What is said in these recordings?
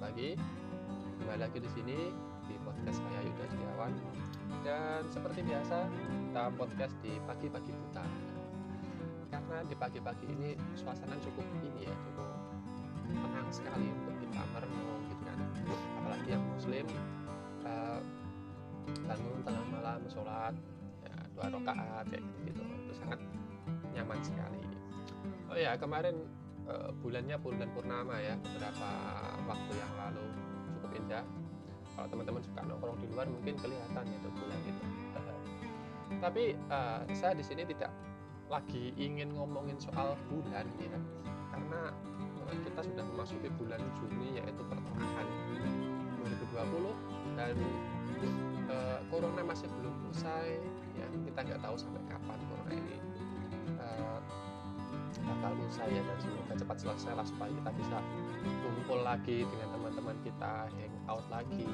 pagi. Kembali lagi di sini di podcast saya Yuda Setiawan. Dan seperti biasa, kita podcast di pagi-pagi buta. Karena di pagi-pagi ini suasana cukup ini ya, cukup tenang sekali untuk kita merenung gitu kan. Apalagi yang muslim uh, bangun tengah malam sholat ya, dua rakaat kayak gitu, gitu itu sangat nyaman sekali. Oh ya kemarin uh, bulannya bulan purnama ya beberapa waktu yang lalu. Cukup indah. Kalau teman-teman suka nongkrong di luar mungkin kelihatan ya itu bulan itu tapi uh, saya di sini tidak lagi ingin ngomongin soal bulan ya. Karena uh, kita sudah memasuki bulan Juni yaitu pertengahan 2020 dan uh, corona masih belum usai ya. Kita nggak tahu sampai kapan corona ini uh, bakal usai ya dan semoga cepat selesai lah supaya kita bisa kumpul lagi dengan teman-teman kita hangout lagi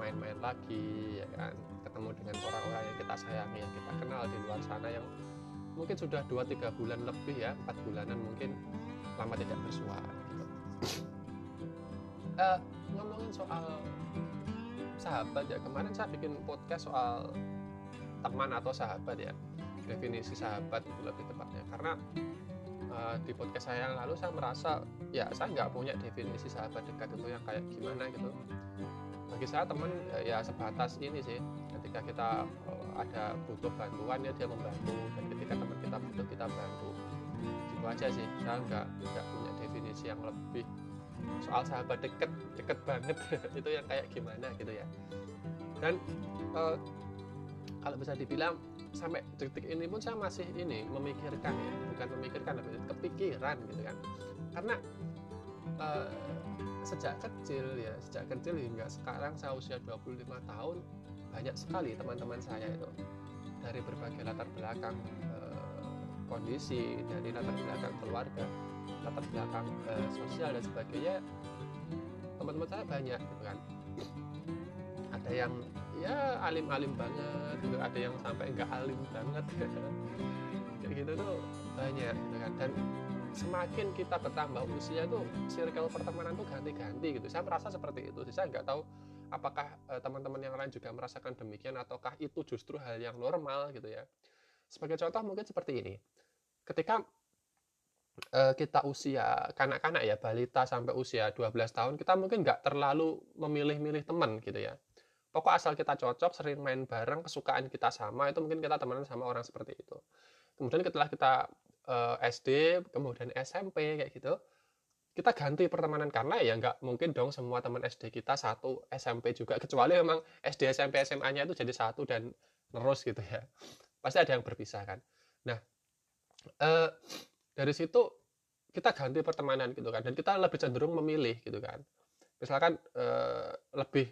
main-main lagi ya kan ketemu dengan orang-orang yang kita sayangi yang kita kenal di luar sana yang mungkin sudah 2-3 bulan lebih ya 4 bulanan mungkin lama tidak bersua gitu. uh, ngomongin soal sahabat ya kemarin saya bikin podcast soal teman atau sahabat ya definisi sahabat itu lebih tepatnya karena uh, di podcast saya yang lalu saya merasa ya saya nggak punya definisi sahabat dekat itu yang kayak gimana gitu. Bagi saya teman ya sebatas ini sih. Ketika kita uh, ada butuh bantuan ya dia membantu. Dan ketika teman kita butuh kita bantu. Gitu aja sih. Saya nggak nggak punya definisi yang lebih soal sahabat deket deket banget. Itu yang kayak gimana gitu ya. Dan uh, kalau bisa dibilang sampai detik ini pun saya masih ini memikirkan ya. Bukan memikirkan tapi kepikiran gitu kan. Karena uh, sejak kecil ya sejak kecil hingga sekarang saya usia 25 tahun banyak sekali teman-teman saya itu. Dari berbagai latar belakang uh, kondisi dari latar belakang keluarga latar belakang uh, sosial dan sebagainya teman-teman saya banyak gitu kan. Ada yang ya alim-alim banget. Gitu. Ada yang sampai enggak alim banget. Kayak gitu tuh banyak gitu kan. Dan semakin kita bertambah usia tuh circle pertemanan tuh ganti-ganti gitu. Saya merasa seperti itu saya nggak tahu apakah uh, teman-teman yang lain juga merasakan demikian ataukah itu justru hal yang normal gitu ya. Sebagai contoh mungkin seperti ini. Ketika uh, kita usia kanak-kanak ya balita sampai usia 12 tahun kita mungkin nggak terlalu memilih-milih teman gitu ya pokok asal kita cocok sering main bareng kesukaan kita sama itu mungkin kita temenan sama orang seperti itu. Kemudian setelah kita uh, SD kemudian SMP kayak gitu kita ganti pertemanan. Karena ya nggak mungkin dong semua teman SD kita satu SMP juga. Kecuali memang SD SMP SMA nya itu jadi satu dan terus gitu ya. Pasti ada yang berpisah kan. Nah uh, dari situ kita ganti pertemanan gitu kan. Dan kita lebih cenderung memilih gitu kan. Misalkan uh, lebih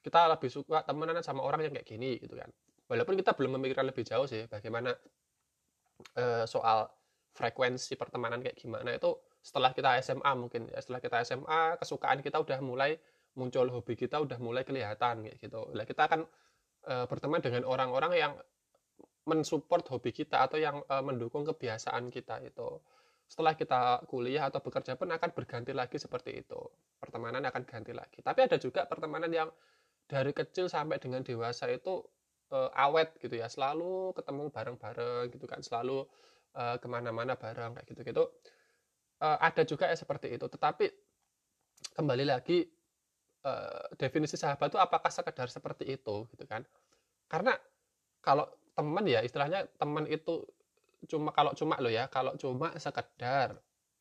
kita lebih suka temenan sama orang yang kayak gini gitu kan. Walaupun kita belum memikirkan lebih jauh sih bagaimana uh, soal frekuensi pertemanan kayak gimana itu setelah kita SMA mungkin ya. Setelah kita SMA kesukaan kita udah mulai muncul hobi kita udah mulai kelihatan kayak gitu. Lah kita akan uh, berteman dengan orang-orang yang mensupport hobi kita atau yang uh, mendukung kebiasaan kita itu setelah kita kuliah atau bekerja pun akan berganti lagi seperti itu. Pertemanan akan ganti lagi. Tapi ada juga pertemanan yang dari kecil sampai dengan dewasa itu uh, awet gitu ya selalu ketemu bareng-bareng gitu kan selalu uh, ke mana-mana bareng kayak gitu-gitu. Uh, ada juga ya seperti itu. Tetapi kembali lagi uh, definisi sahabat itu apakah sekedar seperti itu gitu kan? Karena kalau teman ya istilahnya teman itu cuma kalau cuma lo ya kalau cuma sekedar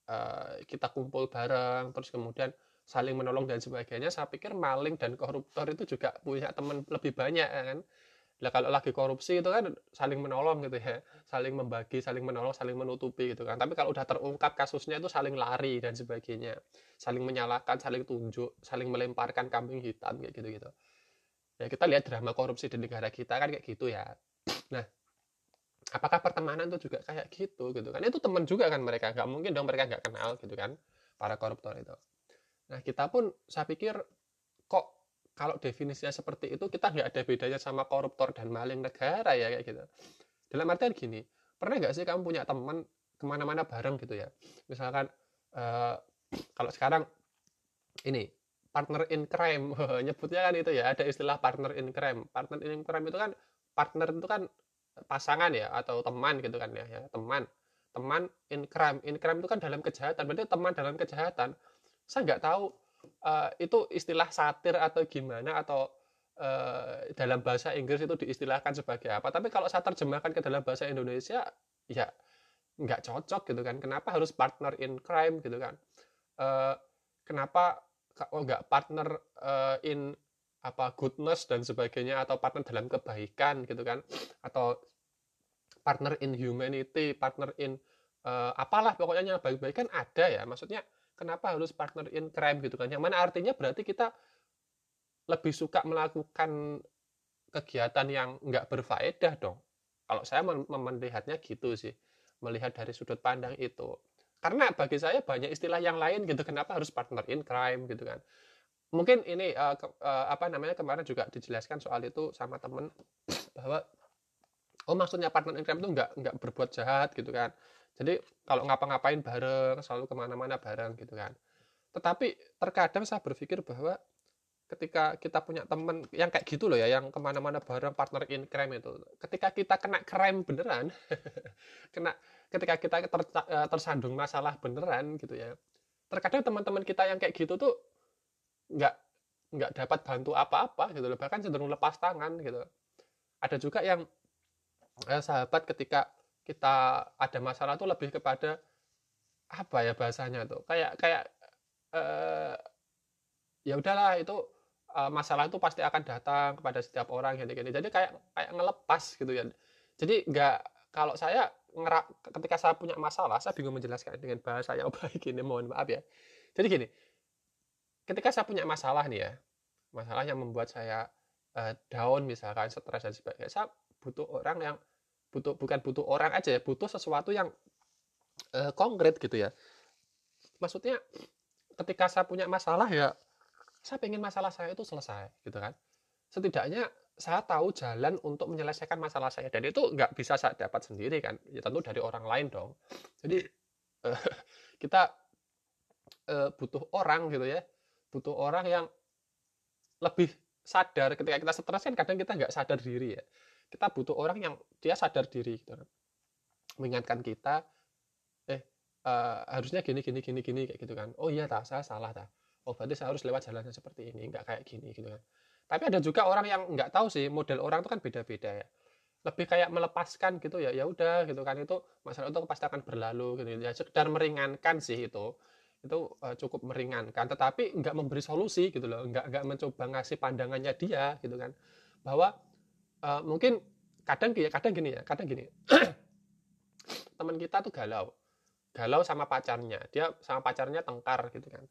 uh, kita kumpul bareng terus kemudian saling menolong dan sebagainya saya pikir maling dan koruptor itu juga punya teman lebih banyak ya kan? Lah kalau lagi korupsi itu kan saling menolong gitu ya saling membagi saling menolong saling menutupi gitu kan. Tapi kalau udah terungkap kasusnya itu saling lari dan sebagainya saling menyalahkan saling tunjuk saling melemparkan kambing hitam kayak gitu gitu ya kita lihat drama korupsi di negara kita kan kayak gitu ya. Nah apakah pertemanan itu juga kayak gitu gitu kan? Itu teman juga kan mereka nggak mungkin dong mereka nggak kenal gitu kan para koruptor itu Nah, kita pun saya pikir kok kalau definisinya seperti itu kita nggak ada bedanya sama koruptor dan maling negara ya kayak gitu. Dalam artian gini, pernah nggak sih kamu punya teman ke mana-mana bareng gitu ya? Misalkan uh, kalau sekarang ini partner in crime nyebutnya kan itu ya ada istilah partner in crime partner in crime itu kan partner itu kan pasangan ya atau teman gitu kan ya, ya teman teman in crime in crime itu kan dalam kejahatan berarti teman dalam kejahatan saya nggak tahu uh, itu istilah satir atau gimana atau uh, dalam bahasa Inggris itu diistilahkan sebagai apa. Tapi kalau saya terjemahkan ke dalam bahasa Indonesia ya nggak cocok gitu kan. Kenapa harus partner in crime gitu kan? Uh, kenapa oh nggak partner uh, in apa goodness dan sebagainya atau partner dalam kebaikan gitu kan? Atau partner in humanity partner in uh, apalah pokoknya yang baik-baik kan ada ya. Maksudnya kenapa harus partner in crime gitu kan? Yang mana artinya berarti kita lebih suka melakukan kegiatan yang nggak berfaedah dong. Kalau saya melihatnya gitu sih melihat dari sudut pandang itu. Karena bagi saya banyak istilah yang lain gitu kenapa harus partner in crime gitu kan? Mungkin ini uh, ke, uh, apa namanya kemarin juga dijelaskan soal itu sama temen bahwa oh maksudnya partner in crime itu nggak nggak berbuat jahat gitu kan jadi kalau ngapa-ngapain bareng selalu ke mana-mana bareng gitu kan. Tetapi terkadang saya berpikir bahwa ketika kita punya temen yang kayak gitu loh ya yang ke mana-mana bareng partner in crime itu ketika kita kena crime beneran kena ketika kita ter, eh, tersandung masalah beneran gitu ya terkadang teman-teman kita yang kayak gitu tuh nggak nggak dapat bantu apa-apa gitu loh. Bahkan cenderung lepas tangan gitu. Ada juga yang eh, sahabat ketika kita ada masalah tuh lebih kepada apa ya bahasanya tuh? Kayak kayak eh, ya udahlah itu uh, masalah itu pasti akan datang kepada setiap orang gitu gini jadi kayak kayak ngelepas gitu ya. Jadi nggak kalau saya ngerak ketika saya punya masalah saya bingung menjelaskan dengan bahasa yang baik ini mohon maaf ya. Jadi gini ketika saya punya masalah nih ya masalah yang membuat saya uh, down misalkan stres dan sebagainya saya butuh orang yang butuh bukan butuh orang aja ya butuh sesuatu yang uh, konkret gitu ya. Maksudnya ketika saya punya masalah ya saya pengen masalah saya itu selesai gitu kan. Setidaknya saya tahu jalan untuk menyelesaikan masalah saya dan itu nggak bisa saya dapat sendiri kan ya tentu dari orang lain dong. Jadi uh, kita uh, butuh orang gitu ya butuh orang yang lebih sadar. Ketika kita stres kan kadang kita nggak sadar diri ya kita butuh orang yang dia sadar diri gitu kan mengingatkan kita eh uh, harusnya gini gini gini gini kayak gitu kan. Oh iya tak saya salah tak oh berarti saya harus lewat jalannya seperti ini nggak kayak gini gitu kan. Tapi ada juga orang yang nggak tahu sih model orang itu kan beda-beda ya. Lebih kayak melepaskan gitu ya ya udah gitu kan. Itu masalah itu pasti akan berlalu gitu. Ya sekedar meringankan sih itu. Itu uh, cukup meringankan. Tetapi nggak memberi solusi gitu loh. Nggak nggak mencoba ngasih pandangannya dia gitu kan. Bahwa uh, mungkin kadang kadang gini ya kadang gini. Teman kita tuh galau. Galau sama pacarnya. Dia sama pacarnya tengkar gitu kan.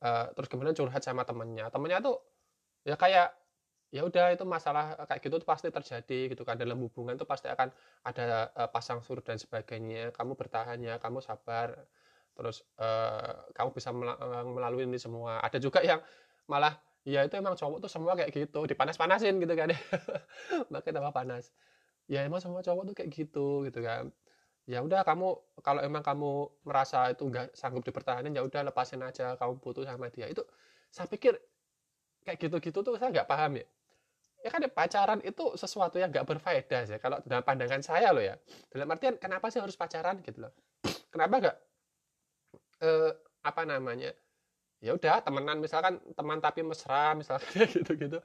Uh, terus kemudian curhat sama temennya. Temennya tuh ya kayak ya udah itu masalah kayak gitu tuh pasti terjadi gitu kan. Dalam hubungan tuh pasti akan ada uh, pasang surut dan sebagainya. Kamu bertahan ya kamu sabar. Terus uh, kamu bisa melalui ini semua. Ada juga yang malah ya itu emang cowok tuh semua kayak gitu dipanas-panasin gitu kan. Makin tambah panas. Ya emang semua cowok tuh kayak gitu gitu kan. Ya udah kamu kalau emang kamu merasa itu nggak sanggup dipertahankan ya udah lepasin aja kamu putus sama dia. Itu saya pikir kayak gitu-gitu tuh saya nggak paham ya. Ya kan pacaran itu sesuatu yang nggak berfaedah sih kalau dalam pandangan saya loh ya. Dalam artian kenapa sih harus pacaran gitu loh? Kenapa nggak eh, apa namanya ya udah temenan misalkan teman tapi mesra misalkan gitu gitu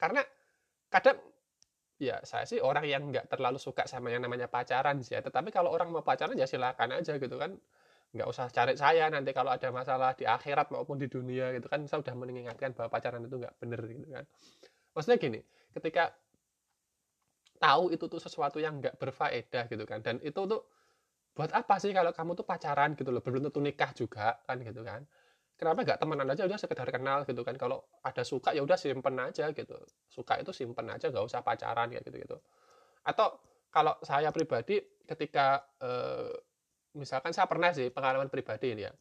karena kadang ya saya sih orang yang nggak terlalu suka sama yang namanya pacaran sih ya. Tetapi kalau orang mau pacaran ya silakan aja gitu kan. Nggak usah cari saya nanti kalau ada masalah di akhirat maupun di dunia gitu kan saya udah mengingatkan bahwa pacaran itu nggak bener gitu kan. Maksudnya gini, ketika tahu itu tuh sesuatu yang nggak berfaedah gitu kan dan itu tuh buat apa sih kalau kamu tuh pacaran gitu loh belum tentu nikah juga kan gitu kan kenapa nggak temenan aja? Udah sekedar kenal gitu kan. Kalau ada suka ya udah simpen aja gitu. Suka itu simpen aja nggak usah pacaran kayak gitu gitu atau kalau saya pribadi ketika eh, misalkan saya pernah sih pengalaman pribadi ini ya.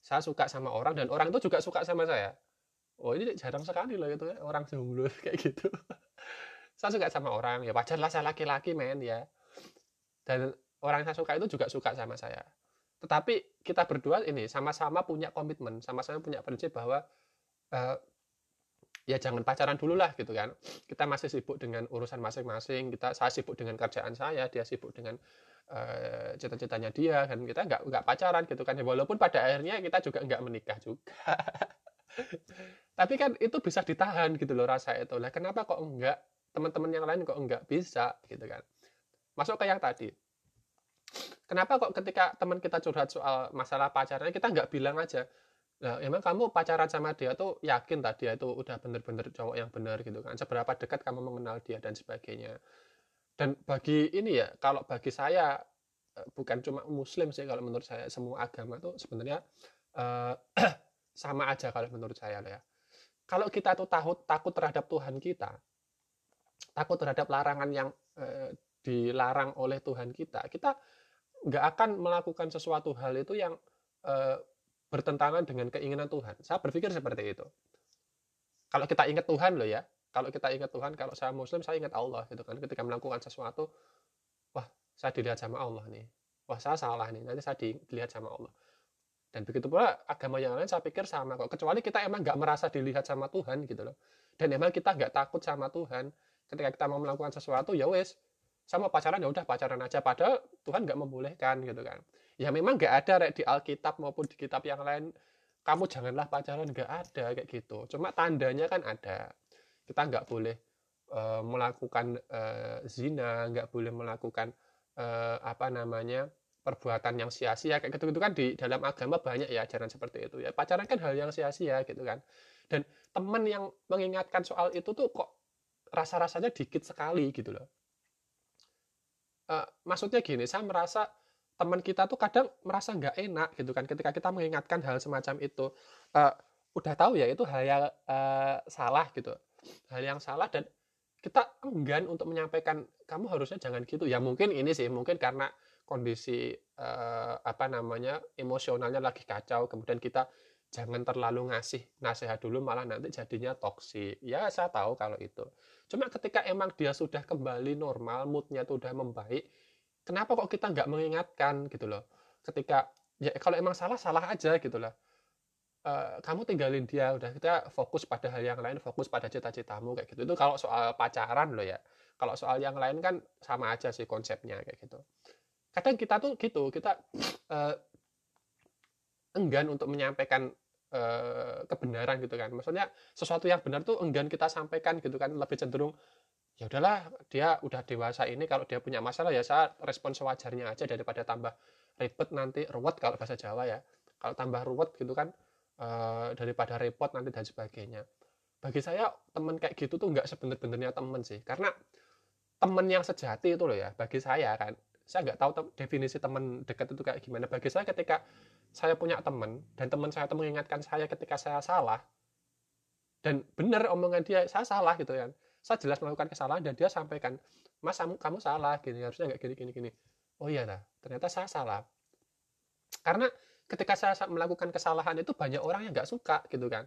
Saya suka sama orang dan orang itu juga suka sama saya. Oh ini jarang sekali loh itu ya orang jomblo kayak gitu. Saya suka sama orang ya wajar lah saya laki-laki men ya. Dan orang yang saya suka itu juga suka sama saya tetapi kita berdua ini sama-sama punya komitmen, sama-sama punya prinsip bahwa uh, ya jangan pacaran dulu lah gitu kan. Kita masih sibuk dengan urusan masing-masing kita saya sibuk dengan kerjaan saya dia sibuk dengan uh, cita-citanya dia dan kita nggak nggak pacaran gitu kan. Ya walaupun pada akhirnya kita juga nggak menikah juga. Tapi kan itu bisa ditahan gitu loh rasa itu. Lah kenapa kok enggak? Teman-teman yang lain kok enggak bisa gitu kan. Masuk ke yang tadi kenapa kok ketika teman kita curhat soal masalah pacaran kita nggak bilang aja Nah, emang kamu pacaran sama dia tuh yakin tadi dia itu udah bener-bener cowok yang benar gitu kan? Seberapa dekat kamu mengenal dia dan sebagainya. Dan bagi ini ya, kalau bagi saya eh, bukan cuma muslim sih kalau menurut saya semua agama tuh sebenarnya uh, sama aja kalau menurut saya ya. Kalau kita tuh takut takut terhadap Tuhan kita, takut terhadap larangan yang uh, dilarang oleh Tuhan kita, kita nggak akan melakukan sesuatu hal itu yang uh, bertentangan dengan keinginan Tuhan. Saya berpikir seperti itu. Kalau kita ingat Tuhan loh ya, kalau kita ingat Tuhan, kalau saya Muslim saya ingat Allah gitu kan. Ketika melakukan sesuatu, wah saya dilihat sama Allah nih, wah saya salah nih, nanti saya dilihat sama Allah. Dan begitu pula agama yang lain saya pikir sama kok. Kecuali kita emang nggak merasa dilihat sama Tuhan gitu loh. Dan emang kita nggak takut sama Tuhan. Ketika kita mau melakukan sesuatu, ya wes, sama pacaran ya udah pacaran aja. Padahal Tuhan nggak membolehkan gitu kan. Ya memang nggak ada rek di Alkitab maupun di kitab yang lain kamu janganlah pacaran. Nggak ada kayak gitu. Cuma tandanya kan ada. Kita nggak boleh uh, melakukan uh, zina nggak boleh melakukan uh, apa namanya perbuatan yang sia-sia kayak gitu gitu kan di dalam agama banyak ya ajaran seperti itu ya. Pacaran kan hal yang sia-sia gitu kan. Dan teman yang mengingatkan soal itu tuh kok rasa-rasanya dikit sekali gitu loh uh, maksudnya gini saya merasa teman kita tuh kadang merasa nggak enak gitu kan ketika kita mengingatkan hal semacam itu. Uh, udah tahu ya itu hal yang uh, salah gitu. Hal yang salah dan kita enggan untuk menyampaikan kamu harusnya jangan gitu. Ya mungkin ini sih mungkin karena kondisi uh, apa namanya emosionalnya lagi kacau kemudian kita jangan terlalu ngasih nasihat dulu malah nanti jadinya toksik ya saya tahu kalau itu. Cuma ketika emang dia sudah kembali normal moodnya tuh udah membaik kenapa kok kita nggak mengingatkan gitu loh? Ketika ya kalau emang salah salah aja gitu loh. Uh, kamu tinggalin dia udah kita fokus pada hal yang lain fokus pada cita-citamu kayak gitu. Itu kalau soal pacaran loh ya. Kalau soal yang lain kan sama aja sih konsepnya kayak gitu. Kadang kita tuh gitu kita uh, enggan untuk menyampaikan uh, kebenaran gitu kan. Maksudnya sesuatu yang benar tuh enggan kita sampaikan gitu kan. Lebih cenderung ya udahlah dia udah dewasa ini kalau dia punya masalah ya saya respon sewajarnya aja daripada tambah ribet nanti ruwet kalau bahasa Jawa ya. Kalau tambah ruwet gitu kan e, daripada repot nanti dan sebagainya. Bagi saya teman kayak gitu tuh nggak sebenar-benarnya teman sih. Karena teman yang sejati itu loh ya bagi saya kan saya nggak tahu definisi teman dekat itu kayak gimana. Bagi saya ketika saya punya teman dan teman saya itu mengingatkan saya ketika saya salah dan benar omongan dia saya salah gitu kan. Saya jelas melakukan kesalahan dan dia sampaikan mas kamu, kamu salah gini harusnya nggak gini gini gini. Oh iya dah ternyata saya salah. Karena ketika saya melakukan kesalahan itu banyak orang yang nggak suka gitu kan.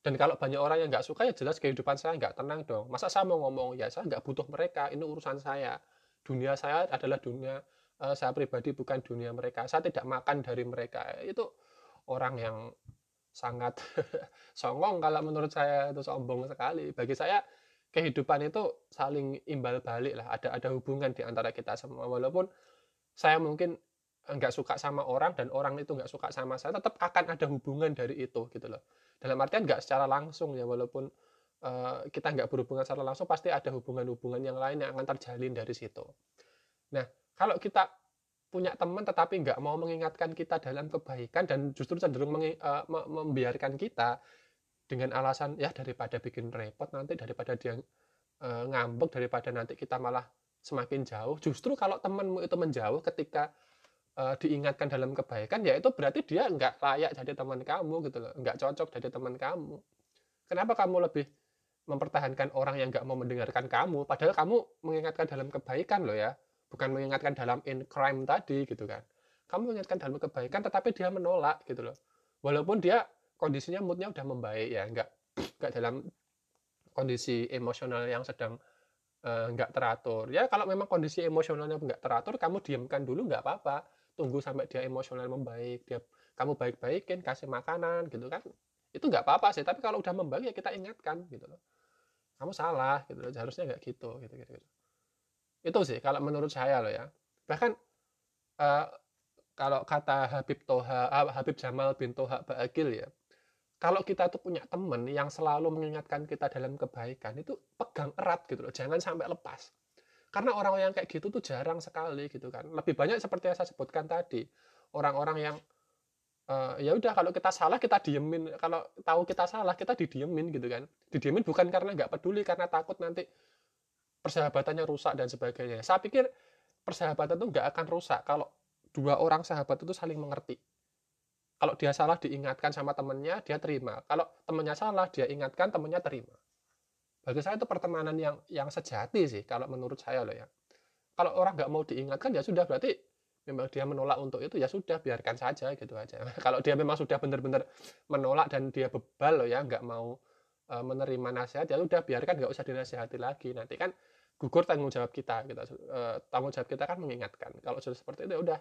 Dan kalau banyak orang yang nggak suka ya jelas kehidupan saya nggak tenang dong. Masa saya mau ngomong ya saya nggak butuh mereka ini urusan saya dunia saya adalah dunia uh, saya pribadi bukan dunia mereka. Saya tidak makan dari mereka. Itu orang yang sangat songong kalau menurut saya. Itu sombong sekali. Bagi saya kehidupan itu saling imbal balik lah. Ada ada hubungan di antara kita semua. Walaupun saya mungkin nggak suka sama orang dan orang itu nggak suka sama saya tetap akan ada hubungan dari itu gitu loh. Dalam artian nggak secara langsung ya walaupun uh, kita nggak berhubungan secara langsung pasti ada hubungan-hubungan yang lain yang akan terjalin dari situ. Nah kalau kita punya teman tetapi nggak mau mengingatkan kita dalam kebaikan dan justru cenderung uh, membiarkan kita dengan alasan ya daripada bikin repot nanti daripada dia e, ngambek daripada nanti kita malah semakin jauh justru kalau temanmu itu menjauh ketika diingatkan dalam kebaikan ya itu berarti dia nggak layak jadi teman kamu gitu loh nggak cocok jadi teman kamu. Kenapa kamu lebih mempertahankan orang yang nggak mau mendengarkan kamu padahal kamu mengingatkan dalam kebaikan loh ya. Bukan mengingatkan dalam in crime tadi gitu kan. Kamu mengingatkan dalam kebaikan tetapi dia menolak gitu loh. Walaupun dia kondisinya moodnya udah membaik ya nggak nggak dalam kondisi emosional yang sedang uh, teratur. Ya kalau memang kondisi emosionalnya nggak teratur kamu diamkan dulu nggak apa-apa. Tunggu sampai dia emosional membaik dia kamu baik-baikin kasih makanan gitu kan. Itu nggak apa-apa sih tapi kalau udah membangun ya kita ingatkan gitu loh kamu salah gitu. Loh harusnya nggak gitu gitu gitu, gitu. itu sih kalau menurut saya loh ya. Bahkan uh, kalau kata Habib Toha uh, Habib Jamal bin Toha Baagil ya kalau kita tuh punya teman yang selalu mengingatkan kita dalam kebaikan itu pegang erat gitu loh. Jangan sampai lepas. Karena orang yang kayak gitu tuh jarang sekali gitu kan. Lebih banyak seperti yang saya sebutkan tadi. Orang-orang yang uh, ya udah kalau kita salah kita diemin. Kalau tahu kita salah kita didiemin gitu kan. Didiemin bukan karena nggak peduli karena takut nanti persahabatannya rusak dan sebagainya. Saya pikir persahabatan itu nggak akan rusak kalau dua orang sahabat itu saling mengerti. Kalau dia salah diingatkan sama temennya dia terima. Kalau temennya salah dia ingatkan temennya terima. Bagi saya itu pertemanan yang yang sejati sih kalau menurut saya loh ya. Kalau orang nggak mau diingatkan ya sudah berarti memang dia menolak untuk itu ya sudah biarkan saja gitu aja. Kalau dia memang sudah benar-benar menolak dan dia bebal loh ya nggak mau e, menerima nasihat ya sudah biarkan nggak usah dinasihati lagi. Nanti kan gugur tanggung jawab kita kita e, tanggung jawab kita kan mengingatkan. Kalau sudah seperti itu ya udah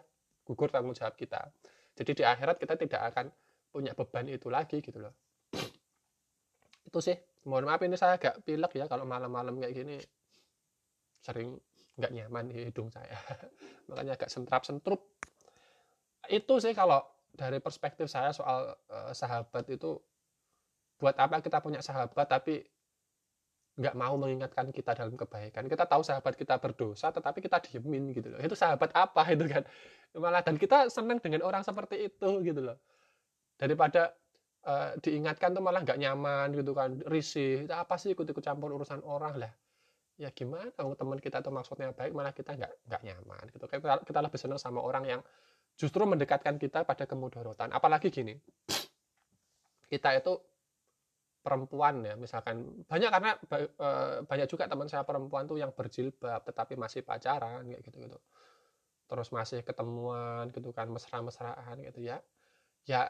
gugur tanggung jawab kita. Jadi di akhirat kita tidak akan punya beban itu lagi gitu loh. Itu sih. Mohon maaf ini saya agak pilek ya kalau malam-malam kayak gini. Sering nggak nyaman di hidung saya. Makanya agak sentrap sentrup. Itu sih kalau dari perspektif saya soal uh, sahabat itu buat apa kita punya sahabat tapi nggak mau mengingatkan kita dalam kebaikan? Kita tahu sahabat kita berdosa tetapi kita diemin gitu loh. Itu sahabat apa itu kan? Malah dan kita senang dengan orang seperti itu gitu loh. Daripada uh, diingatkan tuh malah nggak nyaman gitu kan risih. Apa sih ikut-ikut campur urusan orang lah ya gimana? Teman kita tuh maksudnya baik malah kita nggak nggak nyaman gitu. Kita, kita lebih senang sama orang yang justru mendekatkan kita pada kemudorotan apalagi gini kita itu perempuan ya misalkan. Banyak karena uh, banyak juga teman saya perempuan tuh yang berjilbab tetapi masih pacaran kayak gitu gitu terus masih ketemuan gitu kan mesra-mesraan gitu ya. Ya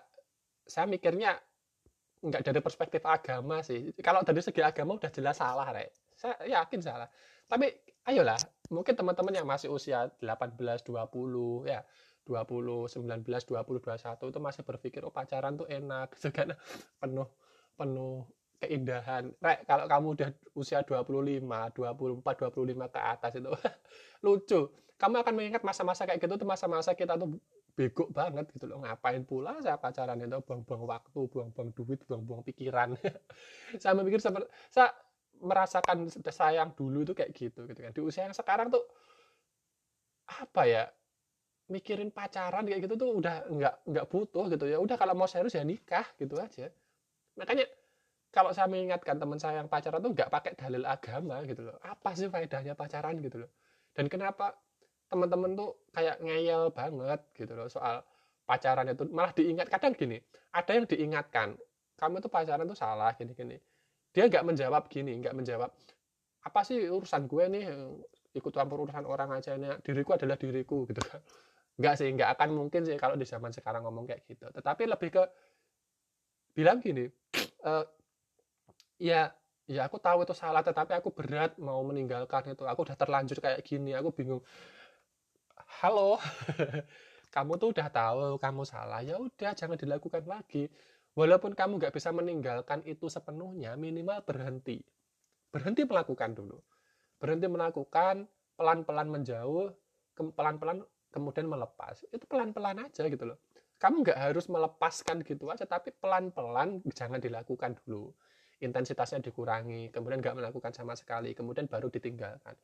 saya mikirnya nggak dari perspektif agama sih. Kalau dari segi agama udah jelas salah, Rek. Saya yakin salah. Tapi ayolah, mungkin teman-teman yang masih usia 18, 20 ya, 20, 19, 20, 21 itu masih berpikir oh pacaran tuh enak gitu kan penuh penuh keindahan. Rek, kalau kamu udah usia 25, 24, 25 ke atas itu lucu. Kamu akan mengingat masa-masa kayak gitu tuh masa-masa kita tuh bego banget gitu loh ngapain pula saya pacaran itu buang-buang waktu buang-buang duit buang-buang pikiran saya memikir seperti saya merasakan sayang dulu itu kayak gitu gitu kan. Di usia yang sekarang tuh apa ya mikirin pacaran kayak gitu tuh udah nggak nggak butuh gitu ya. Udah kalau mau serius ya nikah gitu aja. Makanya kalau saya mengingatkan teman saya yang pacaran tuh nggak pakai dalil agama gitu loh. Apa sih faedahnya pacaran gitu loh? Dan kenapa teman-teman tuh kayak ngeyel banget gitu loh soal pacaran itu. Malah diingat kadang gini ada yang diingatkan kamu tuh pacaran tuh salah gini gini dia nggak menjawab gini nggak menjawab apa sih urusan gue nih? Ikut campur urusan orang aja nih. Diriku adalah diriku gitu kan. Nggak sih nggak akan mungkin sih kalau di zaman sekarang ngomong kayak gitu. Tetapi lebih ke bilang gini e, ya ya aku tahu itu salah tetapi aku berat mau meninggalkan itu. Aku udah terlanjur kayak gini aku bingung. Halo kamu tuh udah tahu kamu salah. Ya udah jangan dilakukan lagi walaupun kamu nggak bisa meninggalkan itu sepenuhnya minimal berhenti. Berhenti melakukan dulu. Berhenti melakukan pelan-pelan menjauh pelan-pelan kemudian melepas. Itu pelan-pelan aja gitu loh. Kamu nggak harus melepaskan gitu aja tapi pelan-pelan jangan dilakukan dulu. Intensitasnya dikurangi kemudian nggak melakukan sama sekali kemudian baru ditinggalkan.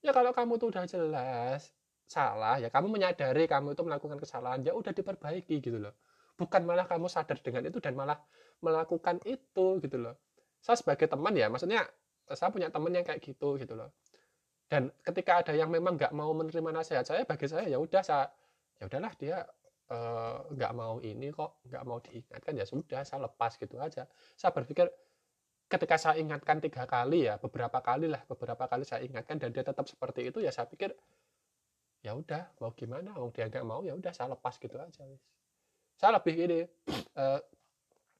Ya kalau kamu tuh udah jelas salah ya kamu menyadari kamu itu melakukan kesalahan ya udah diperbaiki gitu loh bukan malah kamu sadar dengan itu dan malah melakukan itu gitu loh. Saya sebagai teman ya maksudnya saya punya teman yang kayak gitu gitu loh. Dan ketika ada yang memang nggak mau menerima nasihat saya bagi saya ya udah saya ya udahlah dia eh, nggak uh, mau ini kok nggak mau diingatkan ya sudah saya lepas gitu aja. Saya berpikir ketika saya ingatkan tiga kali ya beberapa kali lah beberapa kali saya ingatkan dan dia tetap seperti itu ya saya pikir ya udah mau gimana mau dia nggak mau ya udah saya lepas gitu aja saya lebih ini uh,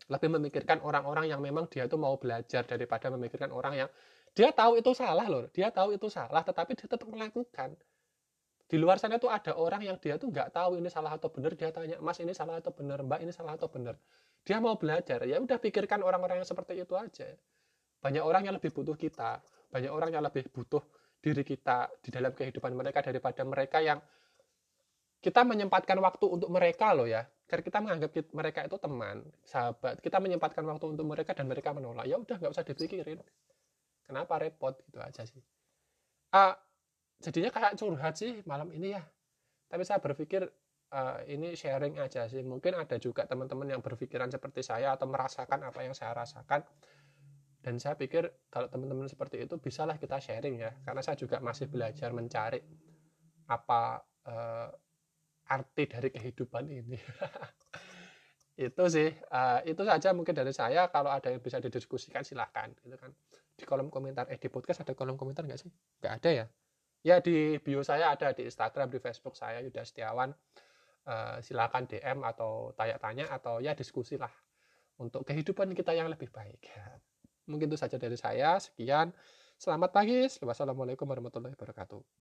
lebih memikirkan orang-orang yang memang dia tuh mau belajar daripada memikirkan orang yang dia tahu itu salah loh dia tahu itu salah tetapi dia tetap melakukan. Di luar sana tuh ada orang yang dia tuh nggak tahu ini salah atau benar dia tanya mas ini salah atau benar? Mbak ini salah atau benar? Dia mau belajar ya udah pikirkan orang-orang yang seperti itu aja. Banyak orang yang lebih butuh kita banyak orang yang lebih butuh diri kita di dalam kehidupan mereka daripada mereka yang kita menyempatkan waktu untuk mereka loh ya karena kita menganggap mereka itu teman sahabat. Kita menyempatkan waktu untuk mereka dan mereka menolak. Ya udah nggak usah dipikirin. Kenapa repot gitu aja sih. Ah jadinya kayak curhat sih malam ini ya. Tapi saya berpikir uh, ini sharing aja sih. Mungkin ada juga teman-teman yang berpikiran seperti saya atau merasakan apa yang saya rasakan. Dan saya pikir kalau teman-teman seperti itu bisalah kita sharing ya. Karena saya juga masih belajar mencari apa uh, arti dari kehidupan ini. Itu sih uh, itu saja mungkin dari saya. Kalau ada yang bisa didiskusikan silahkan gitu kan. Di kolom komentar. Eh di podcast ada kolom komentar nggak sih? Nggak ada ya? Ya di bio saya ada di Instagram di Facebook saya Yuda Setiawan. Uh, silakan DM atau tanya-tanya atau ya diskusi lah untuk kehidupan kita yang lebih baik. Mungkin itu saja dari saya. Sekian. Selamat pagi. Wassalamualaikum warahmatullahi wabarakatuh